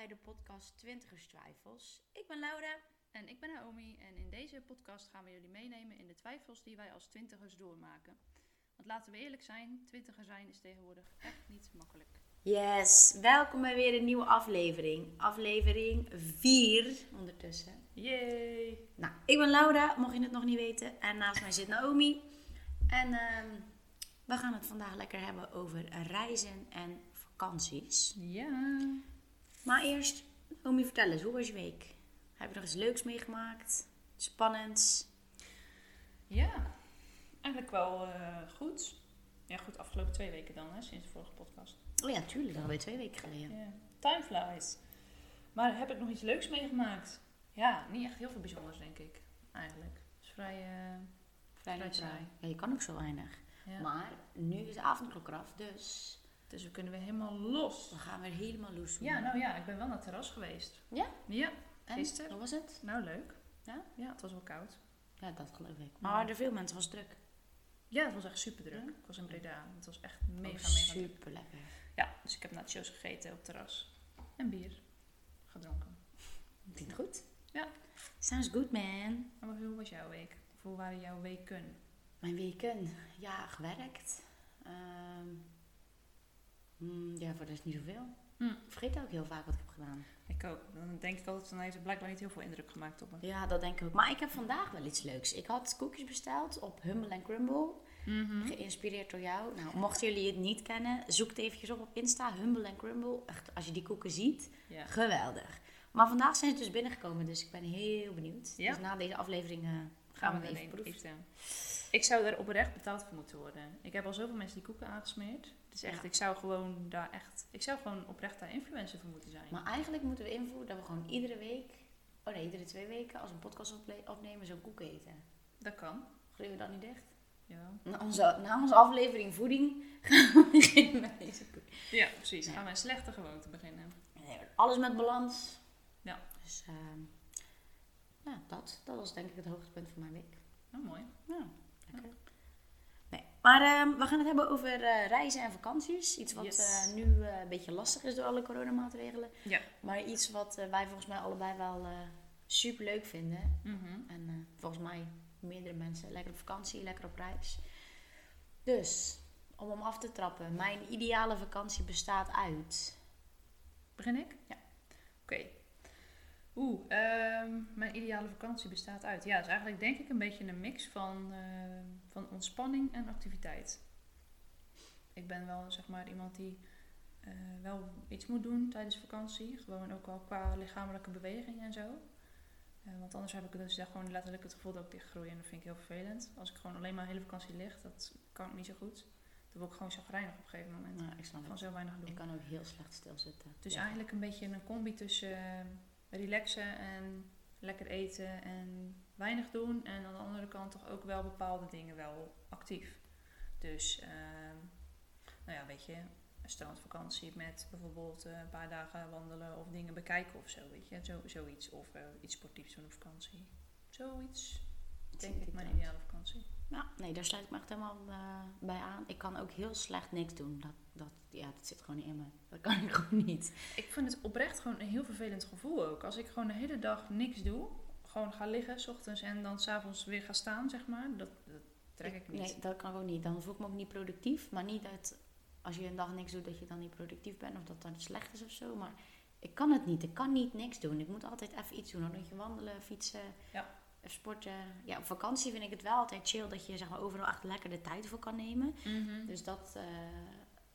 bij de podcast Twintigers Twijfels. Ik ben Laura. En ik ben Naomi en in deze podcast gaan we jullie meenemen in de twijfels die wij als twintigers doormaken. Want laten we eerlijk zijn, twintiger zijn is tegenwoordig echt niet makkelijk. Yes, welkom bij weer een nieuwe aflevering. Aflevering 4 ondertussen. Yay! Nou, ik ben Laura, mocht je het nog niet weten. En naast mij zit Naomi. En ehm, we gaan het vandaag lekker hebben over reizen en vakanties. Ja. Maar eerst, Naomi, vertel eens, hoe was je week? Heb je nog iets leuks meegemaakt? Spannends? Ja, eigenlijk wel eh, goed. Ja, goed, afgelopen twee weken dan, hè, sinds de vorige podcast. Oh ja, tuurlijk, dat alweer twee weken geleden. Ja. Time flies. Maar heb ik nog iets leuks meegemaakt? Ja, niet echt heel veel bijzonders, denk ik. Eigenlijk. Het is vrij... eh, Vrij Vrij. Ja, je kan ook zo weinig. ja. Maar nu is de avondklok eraf, dus Dus we kunnen weer helemaal los. we gaan weer helemaal los. Ja, nou ja, ik ben wel naar het terras geweest. Ja? Ja, En, gisteren. Hoe was het? Nou, leuk. Ja? Ja, het was wel koud. Ja, dat geloof ik. Maar er veel mensen, was druk. Ja, het was echt super druk. Ja? Ik was in Breda. Het was echt mega, Oh, mega druk. super lekker. Ja, dus ik heb nachos gegeten op het terras. En bier gedronken. Klinkt goed. Ja. Sounds good, man. En hoe was jouw week? Of hoe waren jouw weken? Mijn weken, ja, gewerkt. Ehm, mm, ja, voor de rest niet zoveel. Hm. Ik vergeet ook heel vaak wat ik heb gedaan. Ik ook. Dan denk ik altijd, dan heeft het blijkbaar niet heel veel indruk gemaakt op me. Ja, dat denk ik ook. Maar ik heb vandaag wel iets leuks. Ik had koekjes besteld op Humble and Crumble. Mhm. Geïnspireerd door jou. Nou, mochten jullie het niet kennen, zoek het eventjes op op Insta. Humble and Crumble. Echt, als je die koeken ziet, Ja. geweldig. Maar vandaag zijn ze dus binnengekomen, dus ik ben heel benieuwd. Ja. Dus na deze aflevering eh, gaan, Gaan we we even even proeven. proeven. Ik zou er oprecht betaald voor moeten worden. Ik heb al zoveel mensen die koeken aangesmeerd. Echt, Ja. ik zou gewoon daar echt... Ik zou gewoon oprecht daar influencer voor moeten zijn. Maar eigenlijk moeten we invoeren dat we gewoon iedere week, oh nee, iedere twee weken, als een podcast opnemen, zo'n koek eten. Dat kan. Groeien we dat niet echt? Ja, Na onze, na onze aflevering voeding gaan we beginnen met deze koek. ja precies. Ja. Gaan we een slechte gewoonte beginnen. Nee, alles met balans. Ja. Dus ehm, ja, dat, dat was denk ik het hoogtepunt van mijn week. Nou, mooi. Ja, lekker. Maar ehm, we gaan het hebben over eh, reizen en vakanties. Iets wat Yes. eh, nu eh, een beetje lastig is door alle coronamaatregelen. Ja. Maar iets wat wij volgens mij allebei wel super leuk vinden. Mhm. En volgens mij meerdere mensen. Lekker op vakantie, lekker op reis. Dus, om hem af te trappen. Mijn ideale vakantie bestaat uit... Begin ik? Ja. Oké. Oeh, ehm, mijn ideale vakantie bestaat uit. Ja, is eigenlijk denk ik een beetje een mix van, eh, van ontspanning en activiteit. Ik ben wel zeg maar iemand die eh, wel iets moet doen tijdens vakantie. Gewoon ook al qua lichamelijke beweging en zo. Eh, want anders heb ik dus echt gewoon letterlijk het gevoel dat ik dichtgroei en dat vind ik heel vervelend. Als ik gewoon alleen maar een hele vakantie lig, dat kan ik niet zo goed. Dan word ik gewoon chagrijnig op een gegeven moment. Nou, ik snap Van zo weinig doen. Ik kan ook heel slecht stilzitten. Dus Ja. eigenlijk een beetje een combi tussen eh, relaxen en lekker eten en weinig doen. En aan de andere kant toch ook wel bepaalde dingen wel actief. Dus, ehm, nou ja, weet je, een strandvakantie met bijvoorbeeld een paar dagen wandelen of dingen bekijken of zo, weet je. Zo, zoiets. Of eh, iets sportiefs doen op vakantie. Zoiets, denk ik, mijn ideale vakantie. Ja, nee, daar sluit ik me echt helemaal eh, bij aan. Ik kan ook heel slecht niks doen. Dat, dat, ja, dat zit gewoon niet in me. Dat kan ik gewoon niet. Ik vind het oprecht gewoon een heel vervelend gevoel ook. Als ik gewoon de hele dag niks doe, gewoon ga liggen s ochtends en dan s'avonds weer ga staan, zeg maar, dat, dat trek ik niet. Nee, dat kan ook niet. Dan voel ik me ook niet productief. Maar niet dat als je een dag niks doet, dat je dan niet productief bent. Of dat dan slecht is of zo. Maar ik kan het niet. Ik kan niet niks doen. Ik moet altijd even iets doen. Dan moet je wandelen, fietsen, Ja. Even sporten. Ja, op vakantie vind ik het wel altijd chill dat je zeg maar, overal echt lekker de tijd voor kan nemen. Mhm. Dus dat, eh,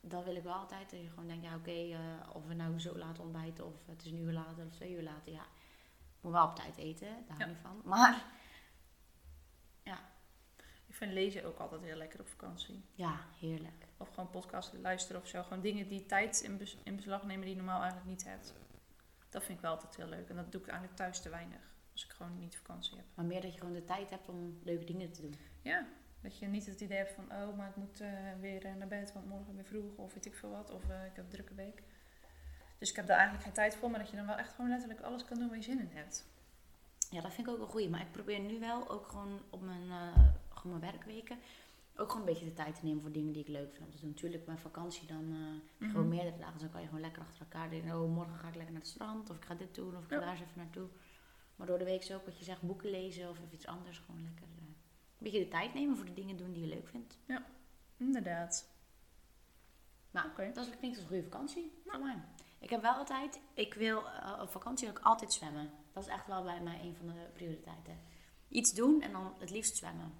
dat wil ik wel altijd. Dat je gewoon denkt, ja oké, eh, of we nou zo laat ontbijten of het is een uur later of twee uur later. Ja, moet wel op tijd eten, daar hou Ja. ik niet van. Maar Ik vind lezen ook altijd heel lekker op vakantie. ja, heerlijk. Of gewoon podcast luisteren of zo. Gewoon dingen die tijd in, bes- in beslag nemen die je normaal eigenlijk niet hebt. Dat vind ik wel altijd heel leuk. En dat doe ik eigenlijk thuis te weinig. Als ik gewoon niet vakantie heb. Maar meer dat je gewoon de tijd hebt om leuke dingen te doen. Ja, dat je niet het idee hebt van, oh, maar ik moet eh, weer eh, naar bed, want morgen weer vroeg, of weet ik veel wat, of eh, ik heb een drukke week. Dus ik heb daar eigenlijk geen tijd voor, maar dat je dan wel echt gewoon letterlijk alles kan doen waar je zin in hebt. Ja, dat vind ik ook een goeie. Maar ik probeer nu wel ook gewoon op mijn, gewoon mijn werkweken Ook gewoon een beetje de tijd te nemen voor dingen die ik leuk vind om te doen. Natuurlijk, mijn vakantie dan Mhm. gewoon meerdere dagen. Dus dan kan je gewoon lekker achter elkaar denken. Oh, morgen ga ik lekker naar het strand. Of ik ga dit doen. Of ik ga Ja. daar eens even naartoe. Maar door de week is ook wat je zegt, boeken lezen of iets anders. Gewoon lekker eh, een beetje de tijd nemen voor de dingen doen die je leuk vindt. Inderdaad. Nou, Oké. dat klinkt als een goede vakantie voor mij. Ik heb wel altijd, ik wil eh, op vakantie ook altijd zwemmen. Dat is echt wel bij mij een van de prioriteiten. Iets doen en dan het liefst zwemmen.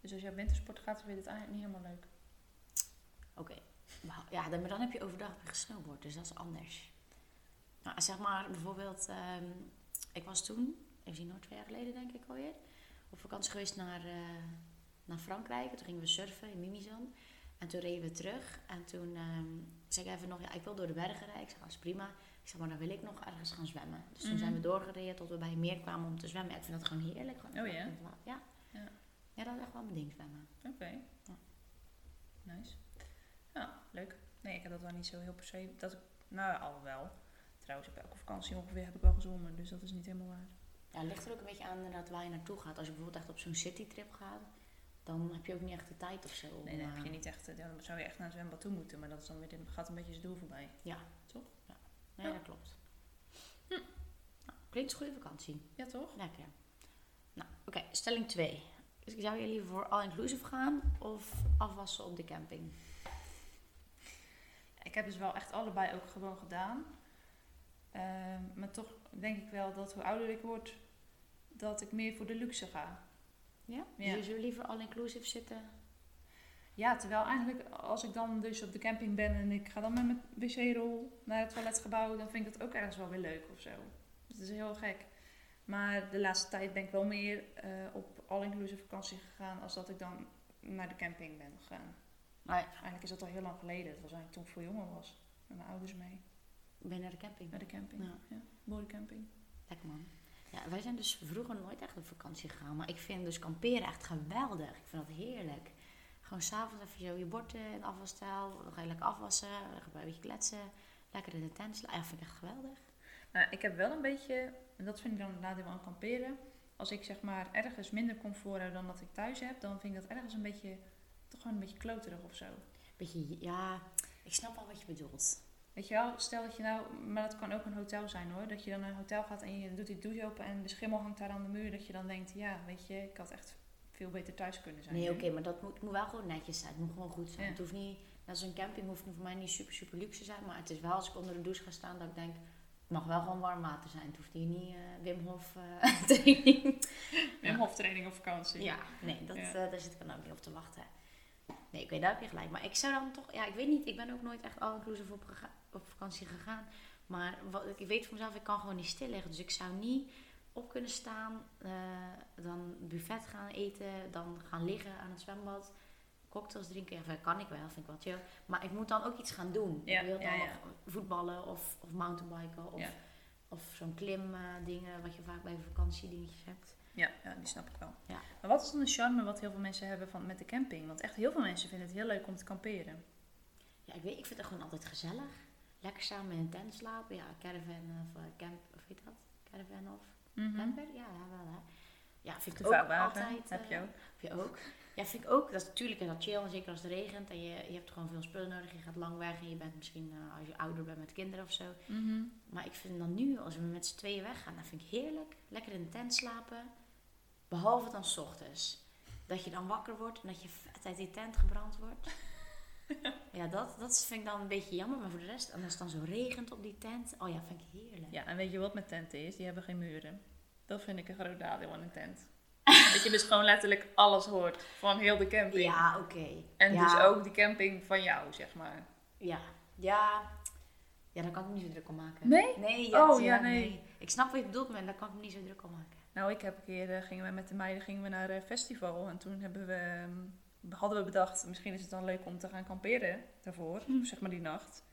Dus als je op wintersport gaat, vind je het eigenlijk niet helemaal leuk. Oké. Ja, dan, maar dan heb je overdag weer gesnowboard, dus dat is anders. Nou, zeg maar bijvoorbeeld, ehm, ik was toen, even zien, nog twee jaar geleden denk ik alweer, op vakantie geweest naar, eh, naar Frankrijk. Toen gingen we surfen in Mimizan. En toen reden we terug. En toen ehm, zei ik even nog, ja, ik wil door de bergen rijden. Ik zei, dat is prima. Ik zeg, maar dan wil ik nog ergens gaan zwemmen. Dus toen Mhm. zijn we doorgereden tot we bij een meer kwamen om te zwemmen. Ik vind dat gewoon heerlijk. Gewoon Oh ja? Ja. Ja. ja, dat is echt wel mijn ding, zwemmen. Oké. Ja. Nice. Ja, leuk. Nee, ik heb dat wel niet zo heel per se. Dat ik, nou, al wel. Trouwens, op elke vakantie ongeveer heb ik wel gezwommen, dus dat is niet helemaal waar. Ja, het ligt er ook een beetje aan inderdaad waar je naartoe gaat. Als je bijvoorbeeld echt op zo'n citytrip gaat, dan heb je ook niet echt de tijd of zo. Nee, dan heb eh, je niet echt, eh, dan zou je echt naar een zwembad toe moeten, maar dat is dan weer, gaat een beetje zijn doel voorbij. Ja. Toch? Ja. Nee, Ja. dat klopt. Nou, klinkt een goede vakantie. Ja, toch? Lekker. Nou, oké, stelling 2. Dus zou je liever voor all-inclusive gaan of afwassen op de camping? Ik heb dus wel echt allebei ook gewoon gedaan. Ehm, maar toch denk ik wel dat hoe ouder ik word, dat ik meer voor de luxe ga. Ja? Ja. Dus je zou liever all-inclusive zitten? Ja, terwijl eigenlijk als ik dan dus op de camping ben en ik ga dan met mijn wc-rol naar het toiletgebouw, dan vind ik dat ook ergens wel weer leuk of zo. Dus dat is heel gek. Maar de laatste tijd ben ik wel meer eh, op all-inclusive vakantie gegaan als dat ik dan naar de camping ben gegaan. Maar Eigenlijk is dat al heel lang geleden. Dat was eigenlijk toen ik veel jonger was. Met mijn ouders mee. Ben je naar de camping? Naar de camping. Ja. Ja, mooie camping. Lekker man. Ja, wij zijn dus vroeger nooit echt op vakantie gegaan. Maar ik vind dus kamperen echt geweldig. Ik vind dat heerlijk. Gewoon s'avonds even zo je bord in de afwasstijl. Dan ga je lekker afwassen. Dan ga je een beetje kletsen. Lekker in de tent slaan. Ja, vind ik echt geweldig. Nou, ik heb wel een beetje, en dat vind ik dan het nadeel aan kamperen. Als ik zeg maar ergens minder comfort heb dan dat ik thuis heb, dan vind ik dat ergens een beetje, toch gewoon een beetje kloterig of zo. Beetje, ja, ik snap wel wat je bedoelt. Weet je wel, stel dat je nou, maar dat kan ook een hotel zijn hoor, dat je dan naar een hotel gaat en je doet die douche open en de schimmel hangt daar aan de muur, dat je dan denkt, ja, weet je, ik had echt veel beter thuis kunnen zijn. Nee, oké, maar dat moet, moet wel gewoon netjes zijn. Het moet gewoon goed zijn. Ja. Het hoeft niet, net als een camping hoeft voor mij niet super, super luxe te zijn. Maar het is wel als ik onder de douche ga staan dat ik denk, het mag wel gewoon warm water zijn. Het hoeft hier niet eh, Wim Hof eh, training. Een hoftraining op vakantie. Ja, nee, dat, Ja. eh, daar zit ik dan ook niet op te wachten. Nee, ik weet, daar heb je gelijk. Maar ik zou dan toch, ja, ik weet niet, ik ben ook nooit echt all-inclusive op, gega- op vakantie gegaan. Maar wat, ik weet voor mezelf, ik kan gewoon niet stil liggen. Dus ik zou niet op kunnen staan, eh, dan buffet gaan eten, dan gaan liggen aan het zwembad, cocktails drinken. Ja, kan ik wel, vind ik wel chill. Maar ik moet dan ook iets gaan doen. Ja, ik wil dan ja, voetballen of, of mountainbiken of, of zo'n klim eh, dingen, wat je vaak bij vakantiedingetjes hebt. Ja, ja, die snap ik wel. Ja. Maar wat is dan de charme wat heel veel mensen hebben van, met de camping? Want echt heel veel mensen vinden het heel leuk om te kamperen. Ja, ik weet, ik vind het gewoon altijd gezellig. Lekker samen in een tent slapen. Ja, caravan of eh, camp, of weet dat? Caravan of Mhm. camper? Ja, ja, wel hè. Ja, vind ik ook altijd. heb je eh, ook. Heb je ook. Ja, vind ik ook. Dat is natuurlijk is dat chill, zeker als het regent. En je, je hebt gewoon veel spullen nodig. Je gaat lang weg en je bent misschien, eh, als je ouder bent met kinderen of zo. Mhm. Maar ik vind dan nu, als we met z'n tweeën weggaan, dat vind ik heerlijk. Lekker in de tent slapen. Behalve dan 's ochtends. Dat je dan wakker wordt en dat je vet uit die tent gebrand wordt. ja, dat, dat vind ik dan een beetje jammer. Maar voor de rest, en als het dan zo regent op die tent. Oh ja, vind ik heerlijk. Ja, en weet je wat met tenten is? Die hebben geen muren. Dat vind ik een groot nadeel aan een tent. dat je dus gewoon letterlijk alles hoort van heel de camping. Ja, oké. En Ja. dus ook de camping van jou, zeg maar. Ja. Ja. Ja, daar kan ik me niet zo druk om maken. Nee? Nee, ja, Oh, ja, nee. Ik snap wat je bedoelt, maar daar kan ik me niet zo druk om maken. Nou, ik heb een keer, eh, gingen we met de meiden gingen we naar een festival. En toen hebben we, ehm, hadden we bedacht, misschien is het dan leuk om te gaan kamperen daarvoor. Hm. Zeg maar die nacht.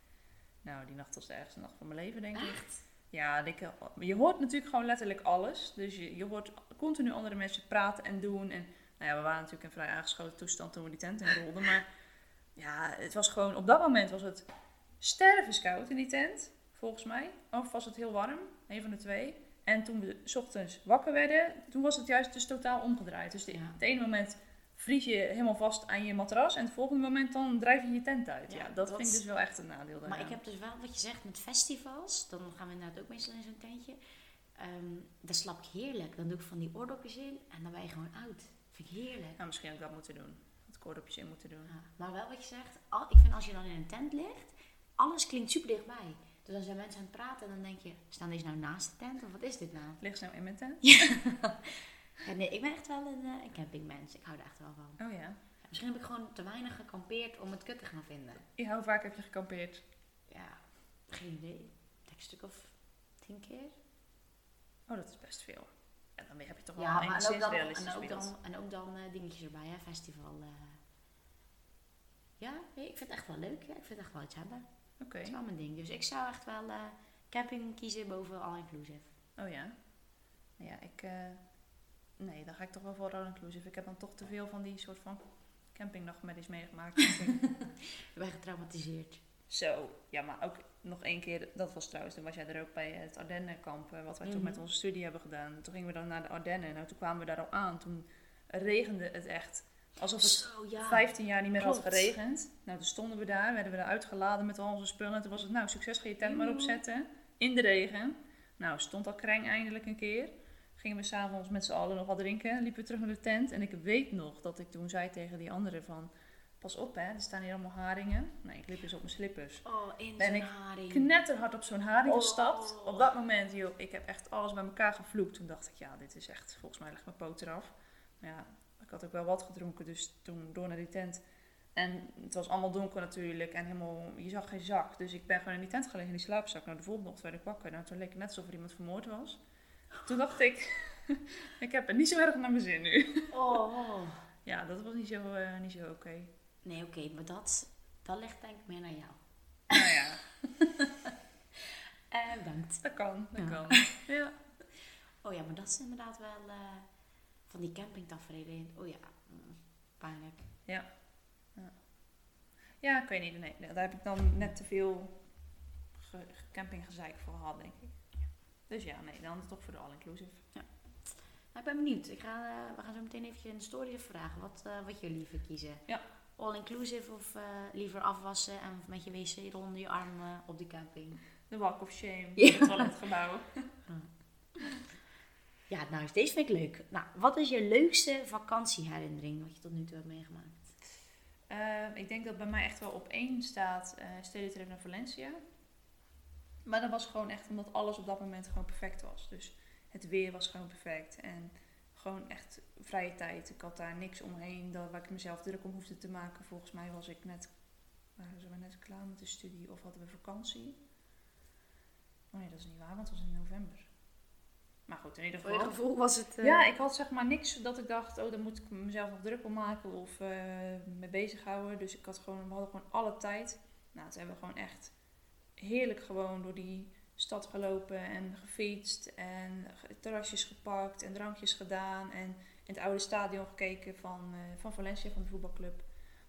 Nou, die nacht was de ergste nacht van mijn leven, denk ik. Ja, ik, je hoort natuurlijk gewoon letterlijk alles. Dus je, je hoort continu andere mensen praten en doen. En nou ja, we waren natuurlijk in vrij aangeschoten toestand toen we die tent inrolden. Maar ja, het was gewoon, op dat moment was het stervenskoud in die tent, volgens mij. Of was het heel warm, een van de twee. En toen we 's ochtends wakker werden, toen was het juist dus totaal omgedraaid. Dus de, Ja. het ene moment vries je helemaal vast aan je matras en het volgende moment dan drijf je je tent uit. Ja, Ja, dat, dat- vind ik dus wel echt een nadeel Maar ik heb dus wel wat je zegt met festivals. Dan gaan we inderdaad ook meestal in zo'n tentje. Ehm daar slap ik heerlijk. Dan doe ik van die oordopjes in en dan ben je gewoon oud. Vind ik heerlijk. Nou, misschien had ik dat moeten doen. Dat koordopjes in moeten doen. Ja, maar wel wat je zegt, al, ik vind als je dan in een tent ligt, alles klinkt super dichtbij. Dus dan zijn mensen aan het praten en dan denk je, staan deze nou naast de tent of wat is dit nou? Ligt ze nou in mijn tent? Ja, nee, ik ben echt wel een, eh, campingmens. Ik hou er echt wel van. Oh ja. Ja, misschien heb ik gewoon te weinig gekampeerd om het kut te gaan vinden. Ja, Hoe vaak heb je gekampeerd? Ja, geen idee. Ik een stuk of tien keer. Oh, dat is best veel. En dan heb je toch wel Ja, een enigszins dan, realistisch en ook beeld. dan, en ook dan eh, dingetjes erbij, hè, festival. eh. Ja, nee, ik vind het echt wel leuk. Ja. Ik vind het echt wel iets hebben. Oké. Dat is wel mijn ding. Dus ik zou echt wel eh, camping kiezen boven all-inclusive. Oh ja. Ja, ik... nee, dan ga ik toch wel voor all-inclusive. Ik heb dan toch te veel van die soort van campingnachtmerries meegemaakt. ben getraumatiseerd. Zo, ja, maar ook nog één keer, dat was trouwens, toen was jij er ook bij het Ardennenkamp, eh, wat wij toen Mhm. met onze studie hebben gedaan. Toen gingen we dan naar de Ardennen, nou toen kwamen we daar al aan, toen regende het echt alsof het Zo, ja. 15 jaar niet meer had geregend. Nou, toen stonden we daar, werden we daar uitgeladen met al onze spullen. En toen was het, nou, succes, ga je tent maar Mhm. opzetten. In de regen. Nou, stond al kreng eindelijk een keer. Gingen we s'avonds met z'n allen nog wat drinken. Liepen we terug naar de tent. En ik weet nog dat ik toen zei tegen die anderen van... Pas op hè, er staan hier allemaal haringen. Nee, ik liep dus op mijn slippers. Oh, in Ben ik haring. Knetterhard op zo'n haring Oh. gestapt. Op dat moment, joh, ik heb echt alles bij elkaar gevloekt. Toen dacht ik, ja, dit is echt, volgens mij ligt mijn poot eraf. Maar ja, ik had ook wel wat gedronken, dus toen door naar die tent. En het was allemaal donker natuurlijk en helemaal, je zag geen zak. Dus ik ben gewoon in die tent gelegen in die slaapzak. Nou, de volgende ochtend werd ik wakker. Nou, toen leek het net alsof er iemand vermoord was. Toen dacht ik, ik heb het niet zo erg naar mijn zin nu. Oh. Ja, dat was niet zo, eh, niet zo oké. Nee, oké, maar dat, dat ligt denk ik meer naar jou. Nou ja, Eh, bedankt. dat kan, dat Ja. kan. Ja. Oh ja, maar dat is inderdaad wel eh, van die campingtafereelen. Oh ja, mm, pijnlijk. Ja, ik weet niet. Nee, daar heb ik dan net te veel ge- campinggezeik voor gehad, denk ik. Dus ja, nee, dan toch voor de all-inclusive. Nou, ik ben benieuwd. Ik ga, eh, we gaan zo meteen even in de story vragen wat, eh, wat jullie liever kiezen. Ja. All-inclusive of eh, liever afwassen en met je wc onder je arm op de camping. De Walk of Shame, Ja. het toiletgebouw. Ja, nou, deze vind ik leuk. Nou, wat is je leukste vakantieherinnering wat je tot nu toe hebt meegemaakt? Eh, ik denk dat bij mij echt wel op één staat eh stedentrip naar Valencia. Maar dat was gewoon echt omdat alles op dat moment gewoon perfect was. Dus het weer was gewoon perfect. En gewoon echt vrije tijd. Ik had daar niks omheen dat, waar ik mezelf druk om hoefde te maken. Volgens mij was ik net, waren we net klaar met de studie of hadden we vakantie. Oh nee, dat is niet waar, want het was in november. Maar goed, in ieder geval. gevoel was het... eh, Ja, ik had zeg maar niks dat ik dacht, oh, daar moet ik mezelf nog druk om maken of eh mee bezighouden. Dus ik had gewoon, we hadden gewoon alle tijd. Nou, toen hebben we gewoon echt heerlijk gewoon door die stad gelopen en gefietst en terrasjes gepakt en drankjes gedaan. En in het oude stadion gekeken van, eh, van Valencia, van de voetbalclub.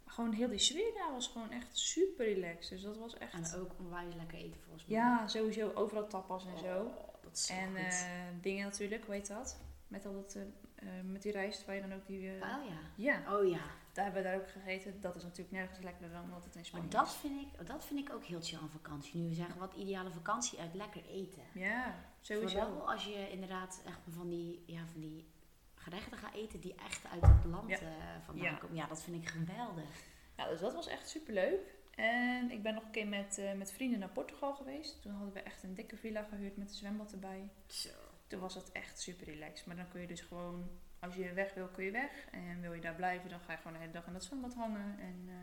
Maar gewoon heel die sfeer daar was gewoon echt super relaxed. Dus dat was echt... En ook onwijs lekker eten volgens mij. Ja, sowieso overal tapas en zo. Oh, dat is zo En eh, dingen natuurlijk, hoe heet dat? Met, al dat, eh, met die rijst waar je dan ook die... oh ja. Ja, Oh ja. Daar hebben we daar ook gegeten. Dat is natuurlijk nergens lekkerder dan wat het in Spanje Maar dat is. vind, ik, dat vind ik ook heel chill aan vakantie. Nu we zeggen, wat ideale vakantie uit lekker eten. Ja, sowieso. Vooral als je inderdaad echt van die, ja, van die gerechten gaat eten die echt uit het land Ja. eh, vandaan Ja. komen. Ja, dat vind ik geweldig. Ja, dus dat was echt super leuk. En ik ben nog een keer met, eh, met vrienden naar Portugal geweest. Toen hadden we echt een dikke villa gehuurd met een zwembad erbij. Zo. Toen was het echt super relaxed. Maar dan kun je dus gewoon, als je weg wil, kun je weg. En wil je daar blijven, dan ga je gewoon de hele dag in dat zwembad hangen. En eh,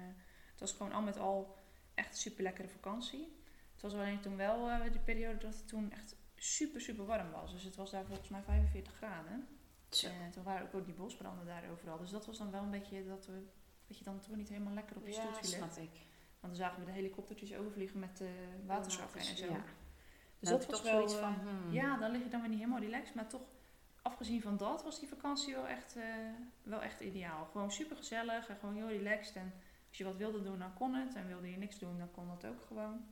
het was gewoon al met al echt een super lekkere vakantie. Het was alleen toen wel eh, de periode dat het toen echt super, super warm was. Dus het was daar volgens mij 45 graden. Zo. En toen waren ook, ook die bosbranden daar overal. Dus dat was dan wel een beetje dat, we, dat je dan toch niet helemaal lekker op je stoeltje ligt. snap ik. Want dan zagen we de helikoptertjes overvliegen met de waterzakken en zo. Ja. Dus dat was toch wel... zoiets eh, van, hmm. ja, dan lig je dan weer niet helemaal relaxed. Maar toch, afgezien van dat, was die vakantie wel echt, eh, wel echt ideaal. Gewoon super gezellig en gewoon heel relaxed. En als je wat wilde doen, dan kon het. En wilde je niks doen, dan kon dat ook gewoon.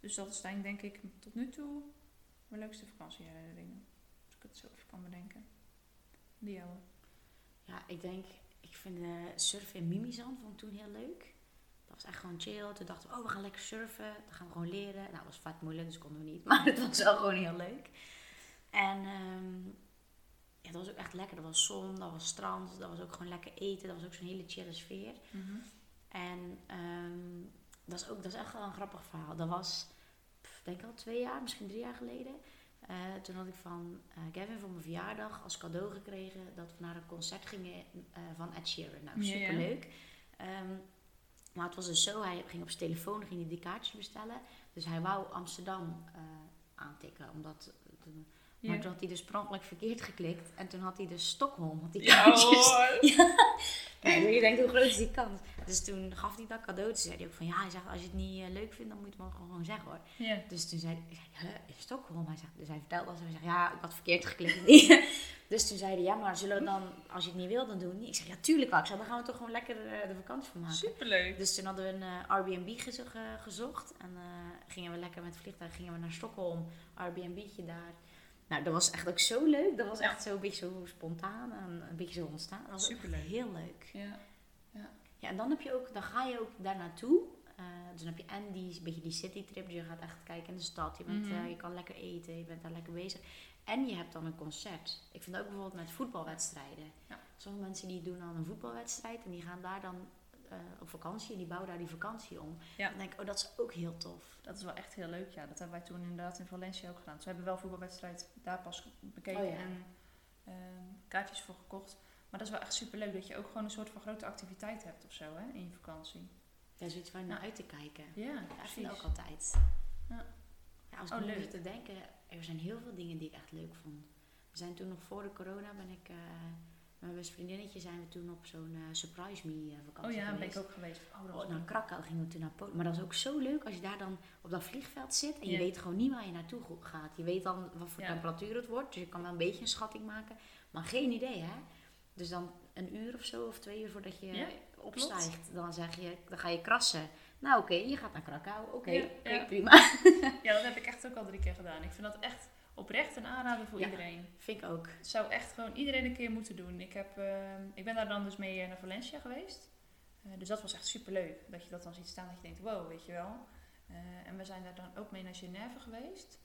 Dus dat is denk ik tot nu toe mijn leukste vakantieherinneringen. Als ik het zo even kan bedenken. Die jouwe. Ja, ik denk, ik vind eh, surfen in Mimizan vond toen heel leuk. Dat was echt gewoon chill. Toen dachten we, oh, we gaan lekker surfen. Dat gaan we gewoon leren. Nou, dat was vet moeilijk, dus konden we niet. Maar het was wel gewoon heel leuk. En ehm, ja, dat was ook echt lekker. Dat was zon, dat was strand, dat was ook gewoon lekker eten. Dat was ook zo'n hele chille sfeer. Mhm. En ehm, dat, is ook, dat is echt wel een grappig verhaal. Dat was, pff, denk ik al twee jaar, misschien drie jaar geleden. Eh, toen had ik van eh, Kevin voor mijn verjaardag als cadeau gekregen dat we naar een concert gingen eh, van Ed Sheeran. Nou, Ja, ja. superleuk. Ehm, maar het was dus zo, hij ging op zijn telefoon ging hij die kaartjes bestellen. Dus hij wou Amsterdam aantikken, omdat... Maar toen had hij dus per verkeerd geklikt. En toen had hij dus Stockholm, had die Ja. Ja, je denkt hoe groot is die kans. Dus toen gaf hij dat cadeau. Toen zei hij ook van ja, hij zegt, als je het niet eh, leuk vindt, dan moet je het maar gewoon zeggen hoor. Ja. Dus toen zei zei, huh, in Stockholm? Hij zegt, dus hij vertelde als hij zegt, ja, ik had verkeerd geklikt. dus toen zei hij, ja, maar zullen we dan, als je het niet wil, dan doen we het niet. Ik zeg, ja, tuurlijk wel. Ik zeg, dan gaan we toch gewoon lekker eh, de vakantie van maken. Superleuk. Dus toen hadden we een eh, Airbnb gezo- ge- gezocht. En gingen we lekker met het vliegtuig gingen we naar Stockholm. Airbnb'tje daar. Nou, dat was echt ook zo leuk. Dat was Ja. echt zo een beetje zo spontaan en een beetje zo ontstaan. Dat was Superleuk. heel leuk. Ja. Ja, en dan heb je ook, dan ga je ook daar naartoe. Eh, dus dan heb je en die, een beetje die citytrip. Dus je gaat echt kijken in de stad. Je, bent, Mhm. eh, je kan lekker eten. Je bent daar lekker bezig. En je hebt dan een concert. Ik vind ook bijvoorbeeld met voetbalwedstrijden. Ja. Sommige mensen die doen dan een voetbalwedstrijd. En die gaan daar dan eh, op vakantie. En die bouwen daar die vakantie om. Ja. Dan denk ik, oh dat is ook heel tof. Dat is wel echt heel leuk, ja. Dat hebben wij toen inderdaad in Valencia ook gedaan. Dus we hebben wel voetbalwedstrijd daar pas bekeken Oh ja. en ehm, kaartjes voor gekocht. Maar dat is wel echt super leuk dat je ook gewoon een soort van grote activiteit hebt of zo, hè, in je vakantie. Dat is iets waar je naar uit te kijken. Ja, ik precies. vind ook altijd. Ja. Ja, als Oh, ik nu leuk. te denken, er zijn heel veel dingen die ik echt leuk vond. We zijn toen nog voor de corona, ben ik eh, mijn beste vriendinnetje zijn we toen op zo'n eh, Surprise Me eh, vakantie Oh ja, ben ik ook geweest. Oh, Oh, naar. Krakau gingen we toen naar Polen. Maar dat is ook zo leuk als je daar dan op dat vliegveld zit en je weet gewoon niet waar je naartoe gaat. Je weet dan wat voor Ja. temperatuur het wordt, dus je kan wel een beetje een schatting maken. Maar geen idee, hè? Dus dan een uur of zo of twee uur voordat je Ja, opstijgt, dan zeg je, dan ga je krassen. Nou oké, je gaat naar Krakau. Oké, ja. prima. Ja, dat heb ik echt ook al drie keer gedaan. Ik vind dat echt oprecht een aanrader voor Ja. iedereen. Vind ik ook. Het zou echt gewoon iedereen een keer moeten doen. Ik, heb, ehm, ik ben daar dan dus mee eh, naar Valencia geweest. Eh, dus dat was echt super leuk. Dat je dat dan ziet staan, dat je denkt, wow, weet je wel. Eh, en we zijn daar dan ook mee naar Genève geweest.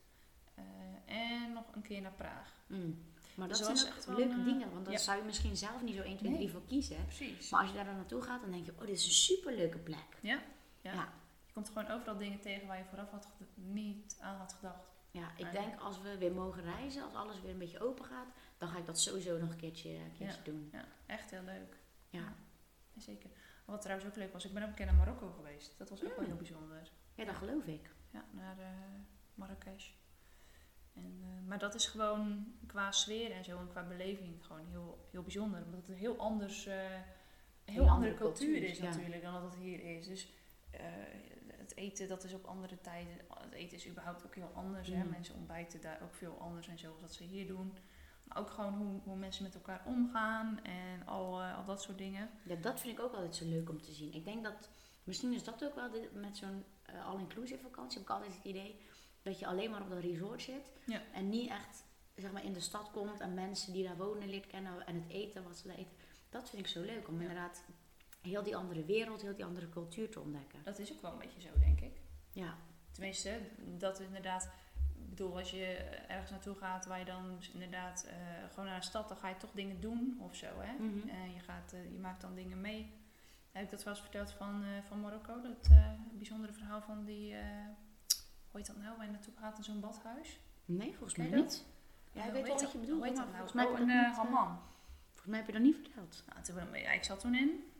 En nog een keer naar Praag. Mm. Maar dat Dus zijn dat ook was echt leuke dingen, want daar ja. zou je misschien zelf niet zo 1, 2, Nee. 3 voor kiezen. Precies. Maar als je daar dan naartoe gaat, dan denk je, oh, dit is een superleuke plek. Ja, ja. Ja. Je komt gewoon overal dingen tegen waar je vooraf had niet aan had gedacht. Ja, ik denk als we weer mogen reizen, als alles weer een beetje open gaat, dan ga ik dat sowieso nog een keertje, een keertje doen. Ja, echt heel leuk. Ja. Ja, zeker. Wat trouwens ook leuk was, ik ben ook een keer naar Marokko geweest. Dat was ook wel heel bijzonder. Ja, dat geloof ik. Ja, naar eh Marrakesh. En, eh, maar dat is gewoon qua sfeer en zo en qua beleving gewoon heel, heel bijzonder. Omdat het een heel anders, een heel Heel andere andere cultuur cultuur, is natuurlijk dan dat het hier is. Dus eten, dat is op andere tijden. Het eten is überhaupt ook heel anders. Hè? Mm. Mensen ontbijten daar ook veel anders en zo dat ze hier doen. Maar ook gewoon hoe, hoe mensen met elkaar omgaan en al, eh, al dat soort dingen. Ja, dat vind ik ook altijd zo leuk om te zien. Ik denk dat, misschien is dat ook wel met zo'n eh, all-inclusive vakantie, heb ik altijd het idee dat je alleen maar op dat resort zit Ja. en niet echt zeg maar, in de stad komt en mensen die daar wonen leert kennen en het eten wat ze daar eten. Dat vind ik zo leuk, om Ja. inderdaad heel die andere wereld, heel die andere cultuur te ontdekken. Dat is ook wel een beetje zo, denk ik. Ja, Tenminste, dat inderdaad. Ik bedoel, als je ergens naartoe gaat waar je dan dus inderdaad eh, gewoon naar een stad, dan ga je toch dingen doen of zo. Hè? Mhm. En je, gaat, eh, je maakt dan dingen mee. Heb ik dat wel eens verteld van, eh, van Marokko? Dat bijzondere verhaal van die. hoe heet dat nou? Waar je naartoe gaat in zo'n badhuis? nee, volgens mij niet. Ja, ik weet wel wat je bedoelt, hoe heet dat nou? volgens mij Oh, een hammam. Volgens mij heb je dat niet verteld. Nou, toen, ja, ik zat toen in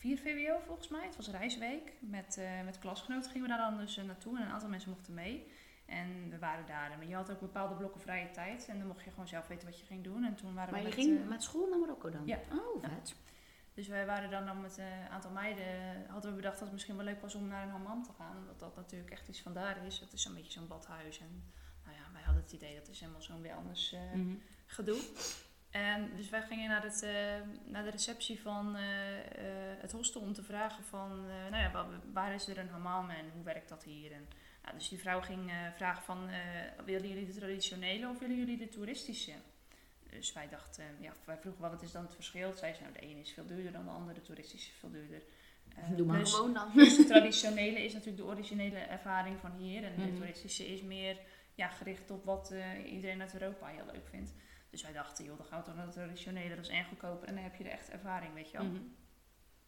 4 VWO volgens mij. Het was reisweek. Met, eh, met klasgenoten gingen we daar dan dus eh, naartoe. En een aantal mensen mochten mee. En we waren daar. Maar je had ook bepaalde blokken vrije tijd. En dan mocht je gewoon zelf weten wat je ging doen. En toen waren Maar we je met, ging eh, met school naar Marokko dan? ja. Oh, Ja. vet. Dus wij waren dan, dan met een aantal meiden. Hadden we bedacht dat het misschien wel leuk was om naar een hammam te gaan. Omdat dat natuurlijk echt iets van daar is. Het is een beetje zo'n badhuis. En nou ja, wij hadden het idee dat is helemaal zo'n wellness eh, Mhm. gedoe. En dus wij gingen naar, het, eh, naar de receptie van eh, eh, het hostel om te vragen van, eh, nou ja, wa- waar is er een hammam en hoe werkt dat hier? En, nou, dus die vrouw ging eh, vragen van, eh, willen jullie de traditionele of willen jullie de toeristische? Dus wij dachten, ja, wij vroegen wel wat is dan het verschil. Zij zei, nou de ene is veel duurder dan de andere, de toeristische is veel duurder. Doe maar dus- gewoon dan. dus de traditionele is natuurlijk de originele ervaring van hier. En de Mhm. toeristische is meer ja, gericht op wat eh, iedereen uit Europa heel leuk vindt. Dus wij dachten, joh, dan gaan we toch naar de traditionele. Dat is en goedkoper en dan heb je de echte ervaring, weet je wel. Mhm.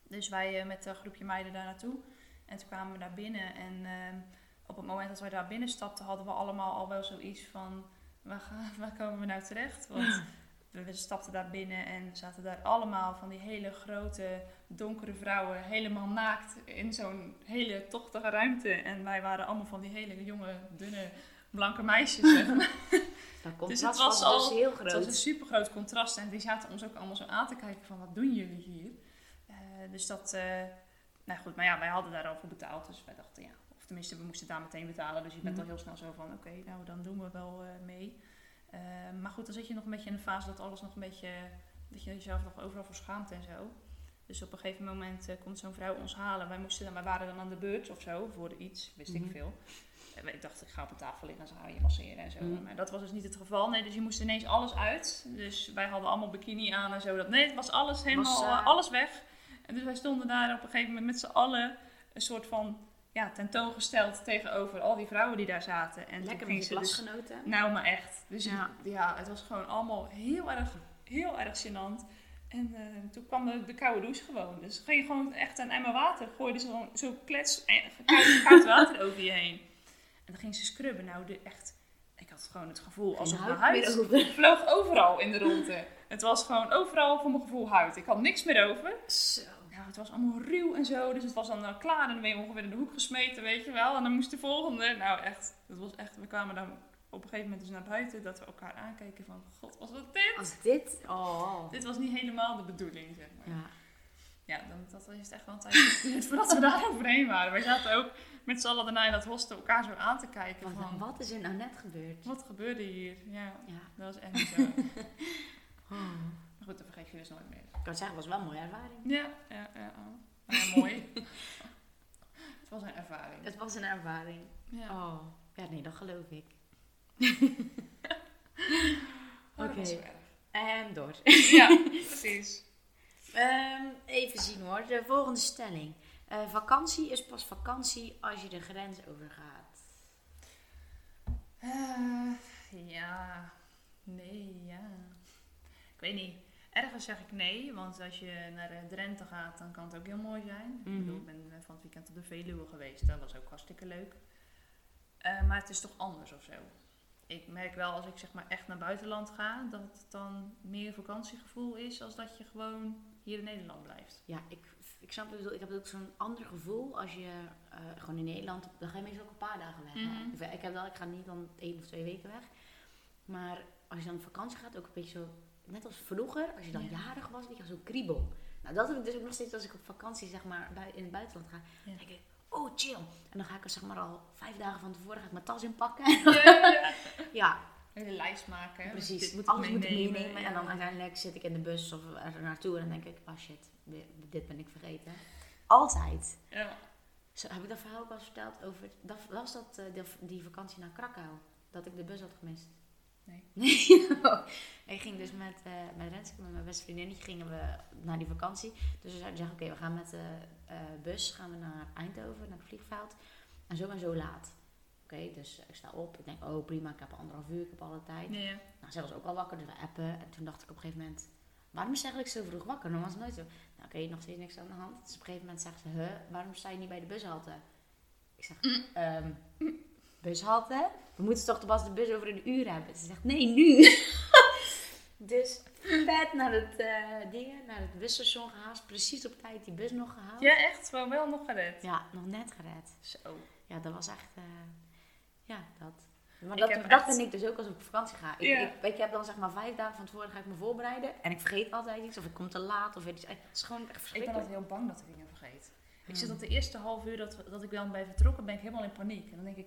Dus wij eh, met een groepje meiden daar naartoe. En toen kwamen we daar binnen. En ehm, op het moment dat wij daar binnen stapten, hadden we allemaal al wel zoiets van... Waar, gaan, waar komen we nou terecht? Want we, we stapten daar binnen en zaten daar allemaal van die hele grote, donkere vrouwen... helemaal naakt in zo'n hele tochtige ruimte. En wij waren allemaal van die hele jonge, dunne, blanke meisjes, zeg maar. Dat het was was, al- dus heel Het was groot. een super groot contrast en die zaten ons ook allemaal zo aan te kijken van wat doen jullie hier? Eh, dus dat, eh, nou goed, maar ja, wij hadden daar al voor betaald, dus wij dachten ja, of tenminste we moesten daar meteen betalen, dus je bent Mhm. al heel snel zo van oké, nou dan doen we wel eh, mee. Maar goed, dan zit je nog een beetje in een fase dat alles nog een beetje, dat je jezelf nog overal voor schaamt en zo. Dus op een gegeven moment komt zo'n vrouw ons halen. Wij, moesten dan, wij waren dan aan de beurt of zo voor iets, wist Mhm. ik veel. Ik dacht, ik ga op een tafel liggen en ze gaan je masseren en zo. Mhm. Maar dat was dus niet het geval. Nee, dus je moest ineens alles uit. Dus wij hadden allemaal bikini aan en zo. Dat, nee, het was alles helemaal, Was, eh, alles weg. En dus wij stonden daar op een gegeven moment met z'n allen een soort van ja, tentoongesteld tegenover al die vrouwen die daar zaten. En Lekker met je dus klasgenoten. nou, maar echt. Dus Ja. ja. het was gewoon allemaal heel erg, heel erg gênant. En eh, toen kwam de, de koude douche gewoon. Dus ging je gewoon echt een emmer water, gooide ze gewoon zo klets en koud, koud water over je heen. En dan ging ze scrubben. Nou, de, echt, ik had gewoon het gevoel alsof mijn huid over. vloog overal in de ronde. Het was gewoon overal voor mijn gevoel huid. Ik had niks meer over. Zo. Ja, het was allemaal ruw en zo. Dus het was dan eh, klaar en dan ben je ongeveer in de hoek gesmeten, weet je wel. En dan moest de volgende. Nou, echt. Het was echt. We kwamen dan op een gegeven moment dus naar buiten. Dat we elkaar aankeken van, god, was dat dit? Als dit... Oh. Dit was niet helemaal de bedoeling, zeg maar. Ja. Ja, dan, dat is echt wel een tijd voordat we daar overheen waren. Wij zaten ook met z'n allen daarna in dat hostel elkaar zo aan te kijken Want van, wat is er nou net gebeurd? wat gebeurde hier? Ja, Ja. dat was echt zo. Oh. Goed, dat vergeet je dus nooit meer. Ik kan zeggen, het was wel een mooie ervaring. Ja, ja, ja. oh. Ja, mooi. het was een ervaring. Het was een ervaring. Ja. Oh. Ja, nee, dat geloof ik. Oh, Oké. En door. Ja, precies. Ehm, even zien hoor. De volgende stelling. Eh, vakantie is pas vakantie als je de grens overgaat. Eh, ja, nee, ja. Ik weet niet. Ergens zeg ik nee, want als je naar eh, Drenthe gaat, dan kan het ook heel mooi zijn. Mhm. Ik bedoel, ik ben van het weekend op de Veluwe geweest, dat was ook hartstikke leuk. Maar het is toch anders of zo. Ik merk wel als ik zeg maar echt naar buitenland ga, dat het dan meer vakantiegevoel is als dat je gewoon hier in Nederland blijft. Ja, ik, ik snap het. Ik heb ook zo'n ander gevoel als je eh, gewoon in Nederland... Dan ga je meestal ook een paar dagen weg. Mhm. Eh, Ik heb wel, ik ga niet dan één of twee weken weg. Maar als je dan op vakantie gaat, ook een beetje zo... Net als vroeger, als je dan Ja. jarig was, weet je, wel, zo kriebel. Nou, dat heb ik dus ook nog steeds als ik op vakantie, zeg maar, in het buitenland ga. Ja. Denk ik, oh chill. En dan ga ik er zeg maar al vijf dagen van tevoren ga ik mijn tas inpakken. ja, Een hele lijst maken. precies. Dit moet Alles moet ik meenemen. En Ja. dan uiteindelijk zit ik in de bus of er naartoe en dan denk ik, oh shit, dit, dit ben ik vergeten. Altijd. Ja. Zo, heb ik dat verhaal ook al eens verteld over, dat, was dat eh, die vakantie naar Krakau? Dat ik de bus had gemist? Nee. Nee. ik ging dus met, eh met Renske, met mijn beste vriendinnetje, gingen we naar die vakantie. Dus we zeiden, zeggen, oké, we gaan met de eh, bus gaan we naar Eindhoven, naar het vliegveld. En zo en zo laat. Oké, dus ik sta op. Ik denk, oh prima, ik heb anderhalf uur, ik heb alle tijd. Ja, ja. Nou, zij was ook al wakker, dus we appen. En toen dacht ik op een gegeven moment, waarom is ze eigenlijk zo vroeg wakker? Normaal is het nooit zo. Nou, oké, nog steeds niks aan de hand. Dus op een gegeven moment zegt ze, huh, waarom sta je niet bij de bushalte? Ik zeg, ehm, bushalte? We moeten toch pas de bus over een uur hebben? Ze zegt, nee, nu. dus vet naar het uh, dingen, naar het busstation gehaast. Precies op tijd die bus nog gehaald. ja, echt. Gewoon wel nog gered. Ja, nog net gered. Zo. Ja, dat was echt, eh, ja, dat. Maar Ik dat, dat echt- vind ik dus ook als ik op vakantie ga. Ik, Ja. ik, ik heb dan zeg maar vijf dagen van tevoren ga ik me voorbereiden. En ik vergeet altijd iets. Of ik kom te laat. Of iets. Het is gewoon echt Ik ben verschrikkelijk. altijd heel bang dat ik dingen vergeet. Ik zit Hmm. op de eerste half uur dat, dat ik dan ben vertrokken, ben ik helemaal in paniek. En dan denk ik,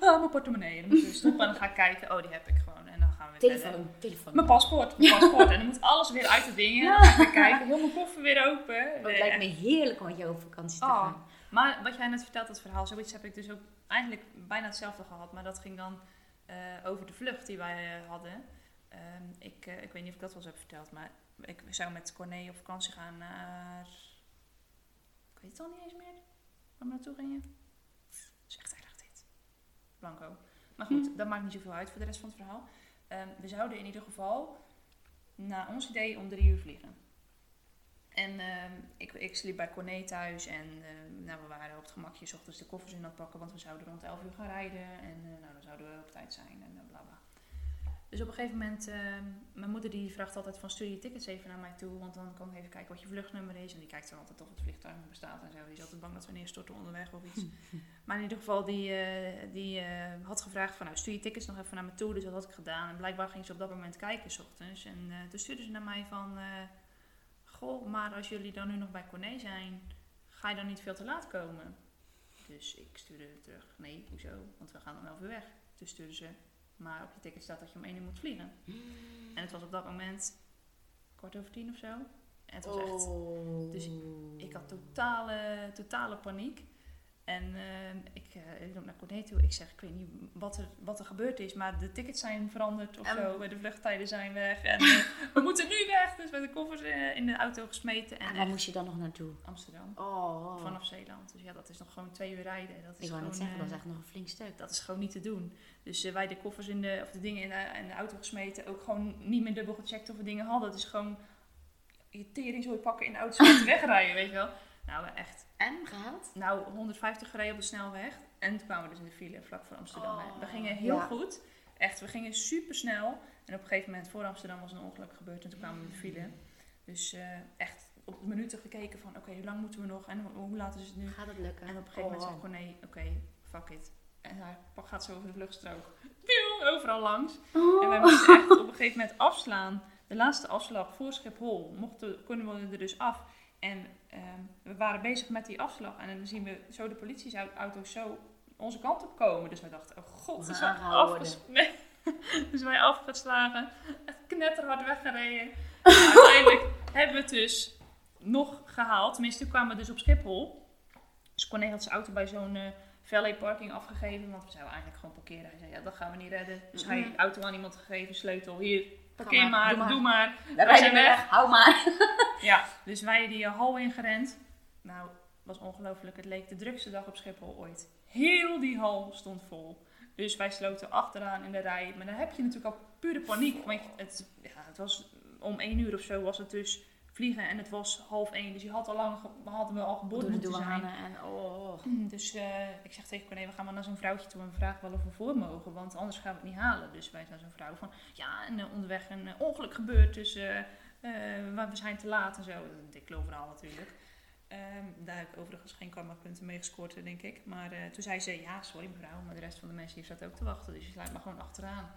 ah, mijn portemonnee. En dan moet ik stoppen en dan ga ik kijken, oh, die heb ik gewoon. En dan gaan we weer verder. Telefoon, telefoon. Mijn paspoort, mijn paspoort. En dan moet alles weer uit de dingen. En dan ga ik weer kijken, heel mijn koffer weer open. Het Nee, lijkt me heerlijk om met jou op vakantie te Oh. gaan. Maar wat jij net vertelt, dat verhaal, zoiets heb ik dus ook eigenlijk bijna hetzelfde gehad. Maar dat ging dan eh, over de vlucht die wij eh, hadden. Ehm, ik, eh, ik weet niet of ik dat wel eens heb verteld, maar ik zou met Corné op vakantie gaan naar... Weet het al niet eens meer. Waar we naartoe gingen. Dat is echt dit. Blanco. Maar goed, dat maakt niet zoveel uit voor de rest van het verhaal. Ehm, we zouden in ieder geval, naar ons idee, om drie uur vliegen. En ehm, ik, ik sliep bij Corné thuis en ehm, nou, we waren op het gemakje 's ochtends de koffers in aan het pakken, want we zouden rond 11 uur gaan rijden en eh, nou, dan zouden we op tijd zijn en bla. Dus op een gegeven moment, ehm, mijn moeder die vraagt altijd van stuur je tickets even naar mij toe, want dan kan ik even kijken wat je vluchtnummer is. En die kijkt dan altijd of het vliegtuig nog bestaat en zo. Die is altijd bang dat we neerstorten onderweg of iets. maar in ieder geval, die, eh, die eh, had gevraagd van nou stuur je tickets nog even naar me toe. Dus dat had ik gedaan. En blijkbaar ging ze op dat moment kijken s ochtends. En eh, toen stuurde ze naar mij van, goh, maar als jullie dan nu nog bij Corné zijn, ga je dan niet veel te laat komen? Dus ik stuurde terug, nee, hoezo? Want we gaan om 11 uur weg. Toen stuurde ze, maar op je ticket staat dat je om 1 uur moet vliegen. En het was op dat moment kwart over tien of zo. En het was echt, Oh. dus ik had totale, totale paniek. En ik, eh, ik loop naar Corné toe. Ik zeg, ik weet niet wat er, wat er gebeurd is, maar de tickets zijn veranderd of zo. De vluchttijden zijn weg. En eh, we moeten nu weg. Dus met de koffers in de auto gesmeten. En En waar moest je dan nog naartoe? Amsterdam. Oh. Vanaf Zeeland. Dus ja, dat is nog gewoon twee uur rijden. Dat is ik wou net zeggen, dat is echt nog een flink stuk. dat is gewoon niet te doen. Dus wij de koffers in de, of de dingen in de, in de auto gesmeten. Ook gewoon niet meer dubbel gecheckt of we dingen hadden. Het is gewoon je tering zo pakken in de auto en wegrijden, weet je wel. Nou, echt. En gehaald? Nou, 150 gereden op de snelweg. En toen kwamen we dus in de file vlak voor Amsterdam. Oh, we gingen heel ja. goed. Echt, we gingen super snel. En op een gegeven moment voor Amsterdam was een ongeluk gebeurd. En toen kwamen we in de file. Dus eh, echt op de minuten gekeken van... Oké, hoe lang moeten we nog? En hoe, hoe laat is het nu? Gaat het lukken? En op een gegeven moment Oh. zei Corné, oké, fuck it. En hij gaat zo over de vluchtstrook. Pieuw, overal langs. En wij moesten echt op een gegeven moment afslaan. De laatste afslag voor Schiphol mochten, konden we er dus af. En ehm, we waren bezig met die afslag. En dan zien we zo de politieauto's zo onze kant op komen. Dus wij dachten, oh god, We is gaan wij aangehouden. afges- nee. Dus wij afgeslagen. Echt knetterhard weggereden. En uiteindelijk hebben we het dus nog gehaald. Tenminste, toen kwamen we dus op Schiphol. Dus Corné had zijn auto bij zo'n valet parking afgegeven. Want we zouden eigenlijk gewoon parkeren. Hij zei, ja, dat gaan we niet redden. Dus hij Mhm. auto aan iemand gegeven, sleutel. Hier, parkeer maar, maar, doe maar. doe maar. Dan wij zijn we weg. weg. Hou maar. Ja, dus wij die hal ingerend. Nou, was ongelooflijk. Het leek de drukste dag op Schiphol ooit. Heel die hal stond vol. Dus wij sloten achteraan in de rij. Maar dan heb je natuurlijk al pure paniek. Want het, ja, het was om één uur of zo was het dus vliegen. En het was half één. Dus je had al lang, hadden we al geboord de moeten zijn. en oh. Mm, Dus eh, ik zeg tegen Corné, we gaan maar naar zo'n vrouwtje toe en we vragen wel of we voor mogen, want anders gaan we het niet halen. Dus wij zijn zo'n vrouw van, ja, en eh, onderweg een eh, ongeluk gebeurd, dus we zijn te laat en zo. Een dik verhaal natuurlijk. Ehm, daar heb ik overigens geen karma-punten mee gescoord, denk ik. Maar toen zei ze, ja, sorry mevrouw, maar de rest van de mensen hier staat ook te wachten, dus je sluit maar gewoon achteraan.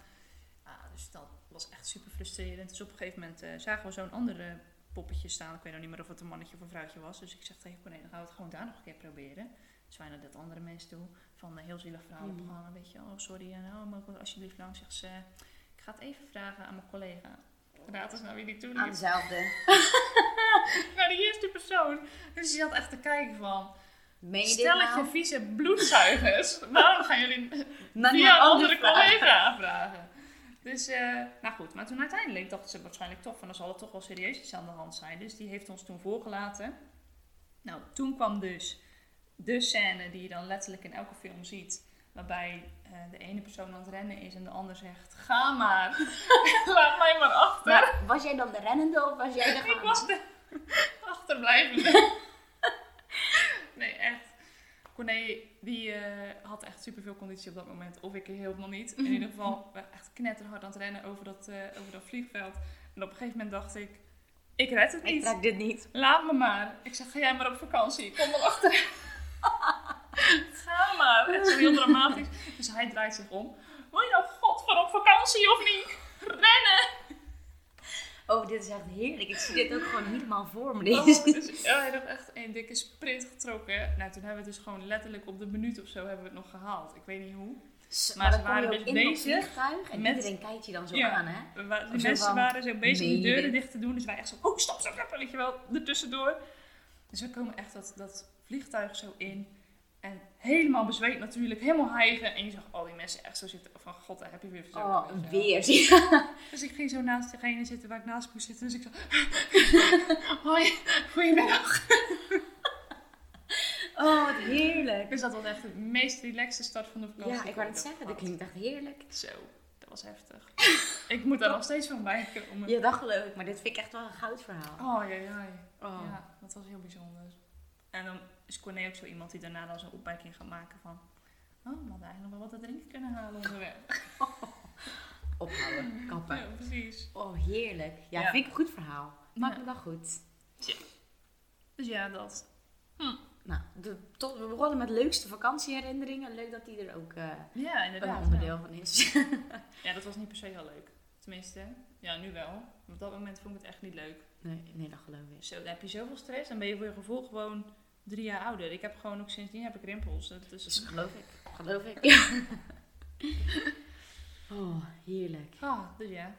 Ah, dus dat was echt super frustrerend. Dus op een gegeven moment zagen we zo'n andere poppetje staan. Ik weet nog niet meer of het een mannetje of een vrouwtje was. Dus ik zeg tegen Corné, dan gaan we het gewoon daar nog een keer proberen. Dus wij naar dat andere mensen toe. Van een heel zielig verhaal Mhm. opgehangen. Weet je, oh sorry, en oh, mogen we alsjeblieft langs? Zegt ze, ik ga het even vragen aan mijn collega. Raad eens naar wie die toen Aan dezelfde. Naar die eerste persoon. Dus die zat echt te kijken van, Meen stelletje nou? vieze bloedzuigers. Waarom gaan jullie Maar niet een andere vragen. collega vragen. Dus, eh, nou goed. Maar toen uiteindelijk dachten ze waarschijnlijk toch van, dan zal er toch wel serieus iets aan de hand zijn. Dus die heeft ons toen voorgelaten. Nou, toen kwam dus de scène die je dan letterlijk in elke film ziet. Waarbij eh, de ene persoon aan het rennen is en de ander zegt, ga maar. Laat mij maar achter. Maar was jij dan de rennende of was jij de Ik was de achterblijvende. Corné, die eh, had echt superveel conditie op dat moment. Of ik helemaal niet. In ieder geval, echt knetterhard aan het rennen over dat, eh, over dat vliegveld. En op een gegeven moment dacht ik, ik red het Ik niet. trek dit niet. Laat me maar. Ik zeg, ga jij maar op vakantie. Ik kom wel achter. ga maar. Echt zo heel dramatisch. Dus hij draait zich om. Wil je nou godver op vakantie of niet? Oh, dit is echt heerlijk. Ik zie dit ook gewoon helemaal voor me. Oh, dus, ja, hij had echt een dikke sprint getrokken. Nou, toen hebben we het dus gewoon letterlijk op de minuut of zo hebben we het nog gehaald. Ik weet niet hoe. Maar, ze waren dus bezig en met- iedereen kijkt je dan zo Ja. aan, hè? Of zo mensen van, waren zo bezig je deuren dicht te doen. Dus wij echt zo, oh stop, stop, stop, weet je wel, ertussendoor. Dus we komen echt dat, dat vliegtuig zo in. En helemaal bezweet natuurlijk, helemaal hijgen. En je zag al die mensen echt zo zitten van, god, heb je weer verzonnen. Oh, weet je wel. weer. Dus ik ging zo naast degene zitten waar ik naast moest zitten. Dus ik zo, hoi, goedemiddag. Oh, wat heerlijk. Dus dat was echt de meest relaxte start van de vakantie. Ja, ik wou het zeggen. Dat klinkt echt heerlijk. Zo, dat was heftig. ik moet daar nog steeds van bijkomen. Ja, dat geloof ik. Maar dit vind ik echt wel een goud verhaal. Oh, ja, ja. Oh. Ja, dat was heel bijzonder. En dan is Corné ook zo iemand die daarna dan zo'n opmerking gaat maken van... Oh, we hadden eigenlijk nog wel wat te drinken kunnen halen onderweg. Ophouden. Kappen. Ja, precies. Oh, heerlijk. Ja, Ja. vind ik een goed verhaal. Maakt Ja. me wel goed. Dus ja, dat. Nou, de, tot, we begonnen met leukste vakantieherinneringen. Leuk dat die er ook eh, Ja, een inderdaad. onderdeel van is. Ja. ja, dat was niet per se heel leuk. Tenminste, ja, nu wel. Maar op dat moment vond ik het echt niet leuk. nee, nee, dat geloof ik. Zo, dan heb je zoveel stress en ben je voor je gevoel gewoon drie jaar ouder. Ik heb gewoon ook sindsdien heb ik rimpels. Dat is, Dus geloof ik. Geloof ik. oh, heerlijk. Ah, dus ja.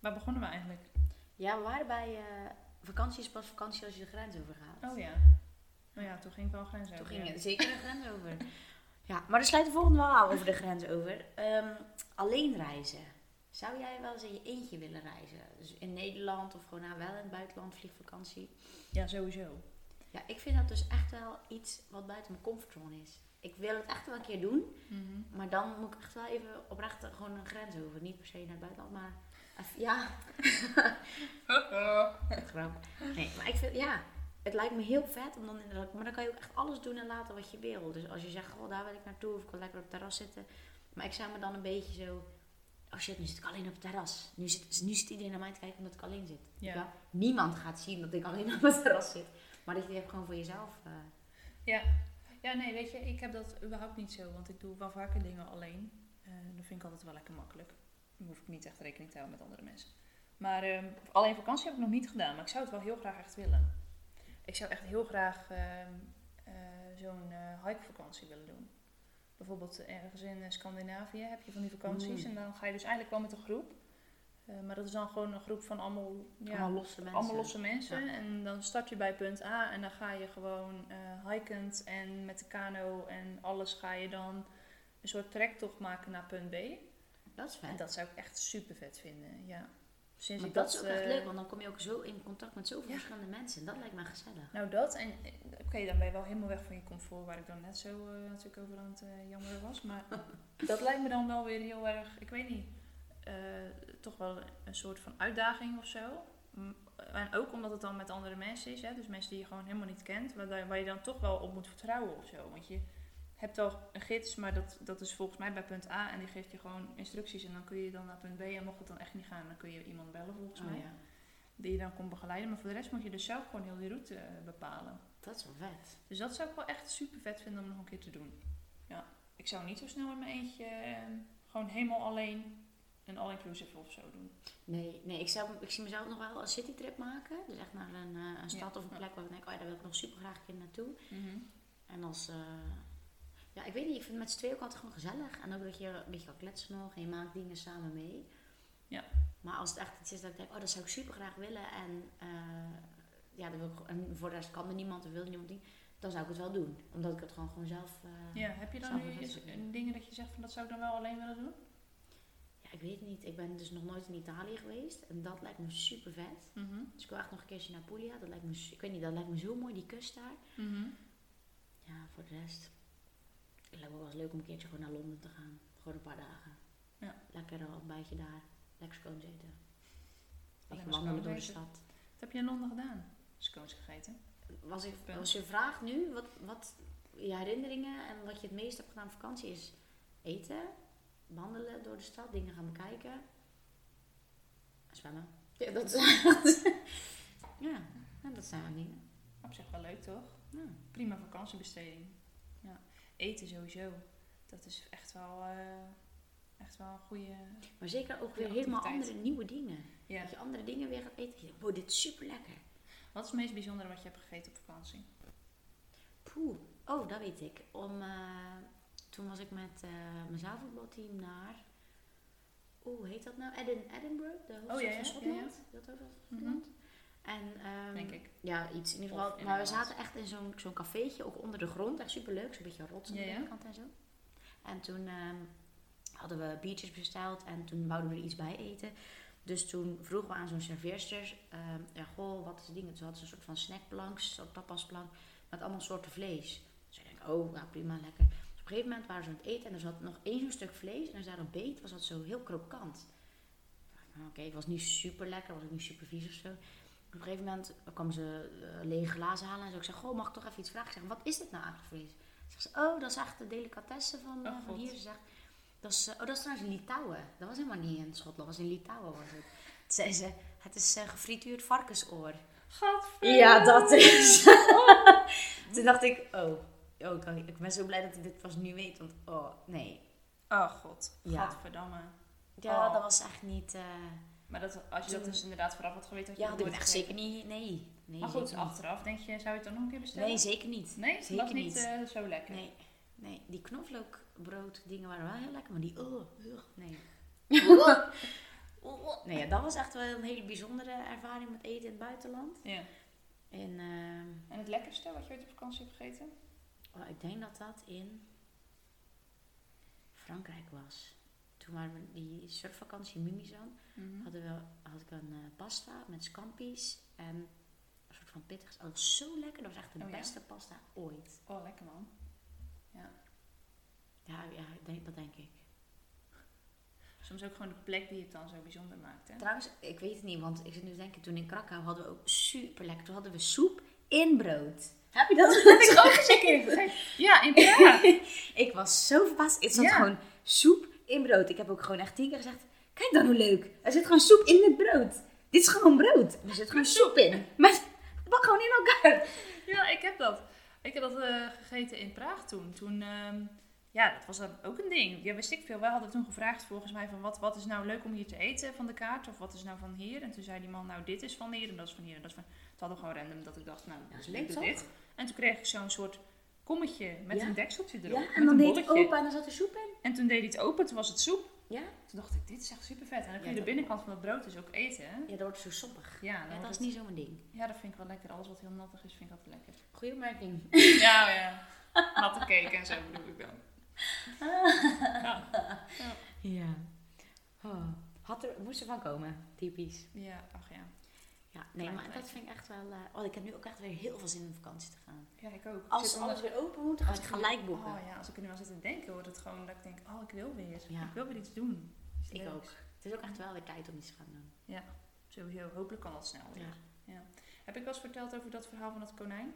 Waar begonnen we eigenlijk? Ja, we waren bij eh, vakantie is pas vakantie als je de grens over gaat. Oh ja. Nou ja, toen ging ik wel grens over. Toen ging ja. zeker de grens over. Ja, maar er sluit de volgende wel over de grens over. Ehm, alleen reizen. Zou jij wel eens in je eentje willen reizen? Dus in Nederland of gewoon nou, wel in het buitenland vliegvakantie? Ja, sowieso. Ja, ik vind dat dus echt wel iets wat buiten mijn comfortzone is. Ik wil het echt wel een keer doen, Mhm. maar dan moet ik echt wel even oprecht gewoon een grens over. Niet per se naar het buitenland, maar even- ja, grap. Nee, maar ik vind, ja, het lijkt me heel vet om dan inderdaad, maar dan kan je ook echt alles doen en laten wat je wil. Dus als je zegt, goh, daar wil ik naartoe of ik wil lekker op het terras zitten. Maar ik zou me dan een beetje zo, oh shit, nu zit ik alleen op het terras. Nu zit, nu zit iedereen naar mij te kijken omdat ik alleen zit. Ja. Ja, Niemand gaat zien dat ik alleen op het terras zit. Maar dat je het gewoon voor jezelf. eh, Ja. ja, nee, weet je, ik heb dat überhaupt niet zo. Want ik doe wel vaker dingen alleen. Eh dat vind ik altijd wel lekker makkelijk. Dan hoef ik niet echt rekening te houden met andere mensen. Maar ehm, alleen vakantie heb ik nog niet gedaan. Maar ik zou het wel heel graag echt willen. Ik zou echt heel graag ehm, eh, zo'n hikevakantie willen doen. Bijvoorbeeld ergens in Scandinavië heb je van die vakanties. Mm. En dan ga je dus eigenlijk wel met een groep. Eh, maar dat is dan gewoon een groep van allemaal, ja, allemaal losse mensen. allemaal losse mensen. Ja. En dan start je bij punt A en dan ga je gewoon eh hikend en met de kano en alles ga je dan een soort trektocht maken naar punt B. Dat is En vet. dat zou ik echt super vet vinden, ja. Sinds Maar ik dat is ook echt eh, leuk, want dan kom je ook zo in contact met zoveel Ja. verschillende mensen. Dat lijkt me gezellig. Nou dat, en oké, dan ben je wel helemaal weg van je comfort, waar ik dan net zo natuurlijk over aan het jammeren was. Maar dat lijkt me dan wel weer heel erg, ik weet niet, eh, toch wel een soort van uitdaging of zo. En ook omdat het dan met andere mensen is, hè, dus mensen die je gewoon helemaal niet kent, waar, waar je dan toch wel op moet vertrouwen of zo. Want je hebt al een gids, maar dat, dat is volgens mij bij punt A en die geeft je gewoon instructies en dan kun je dan naar punt B en mocht het dan echt niet gaan, dan kun je iemand bellen volgens Oh, mij ja. die je dan komt begeleiden. Maar voor de rest moet je dus zelf gewoon heel die route eh, bepalen. Dat is wel vet. Dus dat zou ik wel echt super vet vinden om nog een keer te doen. Ja, ik zou niet zo snel in mijn eentje eh, gewoon helemaal alleen een all-inclusive of zo doen. Nee, nee ik, zou, ik zie mezelf nog wel een citytrip maken. Dus echt naar een, eh, een stad Ja. of een plek waar ik denk, oh ja, daar wil ik nog super graag een keer naartoe. En als, eh, ja, ik weet niet, ik vind het met z'n tweeën ook altijd gewoon gezellig. En ook dat je een beetje kan kletsen nog en je maakt dingen samen mee. Ja. Maar als het echt iets is dat ik denk, oh, dat zou ik super graag willen. En, eh, ja, dat wil ik, en voor de rest kan er niemand, er wil niemand niet. Dan zou ik het wel doen. Omdat ik het gewoon, gewoon zelf... Ja, heb je dan nu dingen dat je zegt van dat zou ik dan wel alleen willen doen? Ik weet het niet. Ik ben dus nog nooit in Italië geweest. En dat lijkt me super vet. Dus ik wil echt nog een keertje naar Puglia. Dat lijkt me, ik weet niet, dat lijkt me zo mooi, die kust daar. Ja, voor de rest. Het lijkt me wel eens leuk om een keertje gewoon naar Londen te gaan. Gewoon een paar dagen. Ja. Lekker een ontbijtje daar. Lekker scones eten. Maar wandelen door de stad. Wat heb je in Londen gedaan? Scones gegeten. Was, ik, als je vraagt nu wat, wat je herinneringen en wat je het meest hebt gedaan op vakantie is eten, wandelen door de stad, dingen gaan bekijken, zwemmen. Ja, dat, ja, nou, dat zijn wel dingen. Op zich wel leuk toch? Ja. Prima vakantiebesteding. Ja. Eten sowieso. Dat is echt wel, eh, echt wel een goede... Maar zeker ook weer helemaal andere nieuwe dingen. Ja. Dat je andere dingen weer gaat eten. Je denkt, wow, dit is super lekker. Wat is het meest bijzondere wat je hebt gegeten op vakantie? Poeh. Oh, dat weet ik. Om, eh, toen was ik met eh mijn zaalvoetbalteam naar... Oeh, hoe heet dat nou? Edin, Edinburgh, de hoofdstad Oh, ja, ja, van ja, Schotland. Dat hoofdstad van. Schotland. En, ehm, Denk ik. Ja, iets in ieder geval. Maar we zaten echt in zo'n zo'n cafeetje, ook onder de grond. Echt superleuk, zo'n beetje rots aan de Ja, ja. binnenkant en zo. En toen ehm, hadden we biertjes besteld en toen wouden we er iets bij eten. Dus toen vroegen we aan zo'n serveerster, ehm, ja, goh, wat is het ding? Toen hadden ze een soort van snackplank, een soort tapasplank, met allemaal soorten vlees. Dus ik denk, oh, ja, prima, lekker. Op een gegeven moment waren ze aan het eten en er zat nog één zo'n stuk vlees en als daar op beet was dat zo heel krokant. Ik dacht, nou, Oké, het was niet super lekker, was ook niet super vies of zo. Op een gegeven moment kwam ze eh, lege glazen halen en zo. Ik zeg, goh, mag ik toch even iets vragen? Ik zeg, wat is dit nou eigenlijk vlees? Zegt ze, oh, dat is echt de delicatesse van, eh, Oh, van God. hier. Ze zegt, dat is, eh, oh, dat is trouwens in Litouwen. Dat was helemaal niet in Schotland, dat was in Litouwen was het. Toen zei ze, het is eh, gefrituurd varkensoor. Gadver. Ja, dat is. Toen dacht ik, oh, oh ik, ik ben zo blij dat ik dit pas nu weet. Want, oh, nee. Oh god. Ja. Gadverdamme. Ja, Oh. dat was echt niet... eh, Maar dat, als je dat dus inderdaad vooraf had geweten, had je ja, dat dat ik echt zeker niet... Nee, nee Maar goed, niet. achteraf denk je, zou je het dan nog een keer bestellen? Nee, zeker niet. Nee, dat zeker was niet, niet. eh, zo lekker. Nee, nee, die knoflookbrood dingen waren wel heel lekker, maar die, oh, ugh, nee. nee, ja, dat was echt wel een hele bijzondere ervaring met eten in het buitenland. Ja. En ehm, En het lekkerste wat je ooit op vakantie hebt gegeten? Oh, ik denk dat dat in Frankrijk was. Toen waren we die surfvakantie in Mimizan, Mhm. hadden we, had ik een eh, pasta met scampi's en een soort van pittig. Dat was zo lekker, dat was echt de Oh, ja? beste pasta ooit. Oh, lekker man. Ja, ja ik denk, dat denk ik. Soms ook gewoon de plek die het dan zo bijzonder maakt. Hè? Trouwens, ik weet het niet, want ik zit nu te denken, toen in Krakau hadden we ook super lekker. Toen hadden we soep in brood. Heb je dat? heb ik ook eens een keer gegeten. Ja, in Praag. ik was zo verbaasd. Het zat Ja. gewoon soep in brood. Ik heb ook gewoon echt tien keer gezegd, kijk dan hoe leuk. Er zit gewoon soep in het brood. Dit is gewoon brood. Er zit gewoon soep in. Maar het bak gewoon in elkaar. Ja, ik heb dat. Ik heb dat eh, gegeten in Praag toen. Toen, ehm, ja, dat was dan ook een ding. Ja, wist ik veel. Wij hadden toen gevraagd volgens mij van wat, wat is nou leuk om hier te eten van de kaart? Of wat is nou van hier? En toen zei die man, nou dit is van hier en dat is van hier en dat is van... Toen hadden gewoon random dat ik dacht, nou, Ja, leuk toch? dit. En toen kreeg ik zo'n soort kommetje met Ja. een dekseltje erop. Ja, en dan deed ik bolletje. open en dan zat er soep in. En toen deed hij het open, toen was het soep. Ja? Toen dacht ik, dit is echt super vet. En dan kun Ja, je de dat- binnenkant van het brood dus ook eten. Hè? Ja, dat wordt zo soppig. Ja, dat is het- niet zo mijn ding. ja, dat vind ik wel lekker. Alles wat heel nattig is, vind ik altijd lekker. Goeie opmerking. Ja, ja. Natte cake en zo bedoel ik dan. Ja, Ja. Oh. Had er, moest er van komen, typisch. ja ach ja. Ja, nee, maar dat vind ik echt wel... eh, oh, ik heb nu ook echt weer heel veel zin om vakantie te gaan. Ja, ik ook. Als alles weer open moet, ga ik ik gelijk boeken. Oh ja, als ik er nu aan zit te denken, wordt het gewoon dat ik denk, oh, ik wil weer. Ja. Ik wil weer iets doen. Iets Ik leuks. ook. Het is ook echt wel weer tijd om iets te gaan doen. Sowieso, hopelijk kan dat snel weer. Ja. Heb ik wel eens verteld over dat verhaal van dat konijn?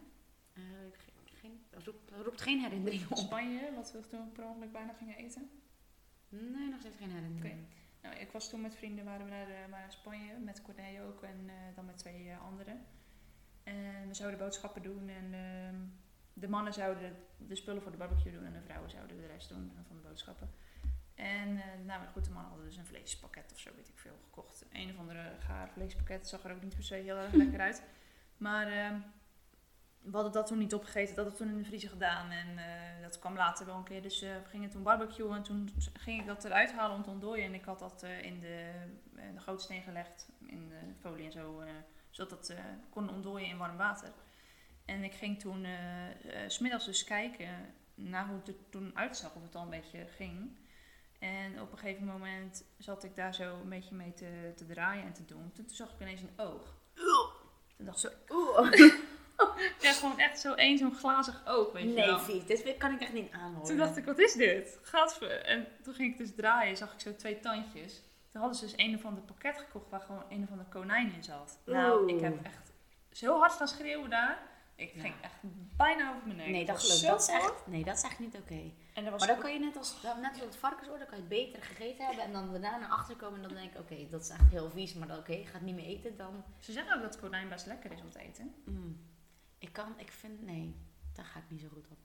Eh, ge- geen, roept, roept geen herinnering In op. Spanje, wat we toen per ongeluk bijna gingen eten. Nee, nog steeds geen herinnering. Nou, ik was toen met vrienden, waren we naar, naar Spanje, met Corné ook en eh, dan met twee eh, anderen. En we zouden boodschappen doen en ehm, de mannen zouden de spullen voor de barbecue doen en de vrouwen zouden de rest doen eh, van de boodschappen. En eh, nou, goed, de mannen hadden dus een vleespakket of zo, weet ik veel, gekocht. Een of andere gaar vleespakket, zag er ook niet per se heel erg lekker uit. Maar ehm, we hadden dat toen niet opgegeten, dat we toen in de vriezer gedaan. En eh, dat kwam later wel een keer. Dus eh, we gingen toen barbecuen en toen ging ik dat eruit halen om te ontdooien. En ik had dat eh, in de, de gootsteen gelegd, in de folie en zo. zodat dat kon ontdooien in warm water. En ik ging toen 's smiddags dus kijken naar hoe het er toen uitzag, of het al een beetje ging. En op een gegeven moment zat ik daar zo een beetje mee te, te draaien en te doen. Toen, toen zag ik ineens een oog. Toen dacht ik, ja, gewoon echt zo één zo'n glazig oog, weet je Nee, wel. Fiet, dit kan ik echt niet aanhoren. Toen dacht ik, wat is dit? Gadver. En toen ging ik dus draaien, zag ik zo twee tandjes. Toen hadden ze dus een of ander pakket gekocht waar gewoon een of ander konijn in zat. Nou, ik heb echt zo hard gaan schreeuwen daar. Ik Ja. ging echt bijna over mijn nek. Nee, dat geloof ik. Dat is echt, nee, dat is echt niet oké. Maar dan kan je net als, net als het varkensoor, dan kan je het beter gegeten hebben. En dan we daar naar achter komen en dan denk ik, oké, dat is echt heel vies. Maar dan, oké, je gaat niet meer eten, dan... Ze zeggen ook dat konijn best lekker is om te eten. Mm. Ik kan, ik vind, nee, daar ga ik niet zo goed op.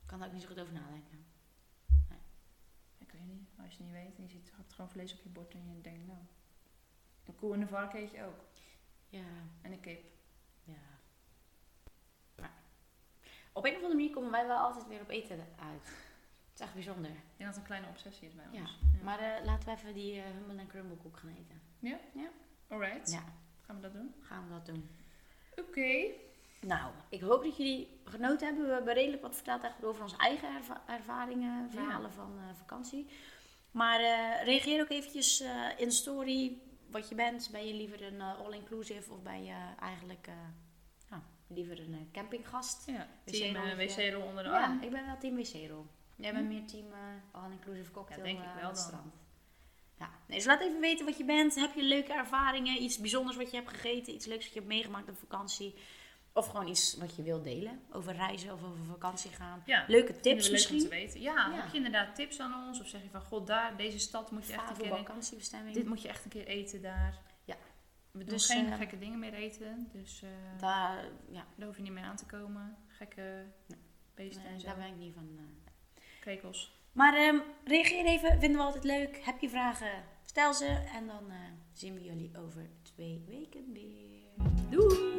Ik kan daar ook niet zo goed over nadenken. Ik weet niet, als je het niet weet en je ziet hakt gewoon vlees op je bord en je denkt, nou, een koe en een varken eet je ook. Ja, En een kip. ja. Maar op een of andere manier komen wij wel altijd weer op eten uit. Het is echt bijzonder. Denk dat het een kleine obsessie is bij Ja, ons. Maar eh, laten we even die eh humble en crumble koek gaan eten. Alright. Ja, Gaan we dat doen? gaan we dat doen. Oké. Nou, ik hoop dat jullie genoten hebben. We hebben redelijk wat verteld eigenlijk over onze eigen erva- ervaringen, verhalen van eh, vakantie. Maar eh, reageer ook eventjes eh, in de story wat je bent. Ben je liever een all-inclusive of ben je eigenlijk ja, liever een campinggast? Ja, Wc team wc-rol onder de Ja, arm. ik ben wel team wc-rol. Jij bent Hm. meer team all-inclusive cocktail Ja, denk ik wel aan het strand. Ja, nee, dus laat even weten wat je bent. Heb je leuke ervaringen, iets bijzonders wat je hebt gegeten, iets leuks wat je hebt meegemaakt op vakantie? Of gewoon iets wat je wilt delen over reizen of over vakantie gaan. Ja, Leuke tips leuk om misschien. te weten. Ja, Ja. heb je inderdaad tips aan ons? Of zeg je van, god, daar, deze stad moet je echt een keer in. vakantiebestemming. Dit moet je echt een keer eten daar. Ja. We doen Dus, geen eh, gekke dingen meer eten. Dus eh, Daar, ja, daar hoef je niet mee aan te komen. Gekke beesten nee, en zo. daar ben ik niet van. eh. Krekels. Maar ehm, reageer even, vinden we altijd leuk. Heb je vragen, stel ze. En dan zien we jullie over twee weken weer. Doei!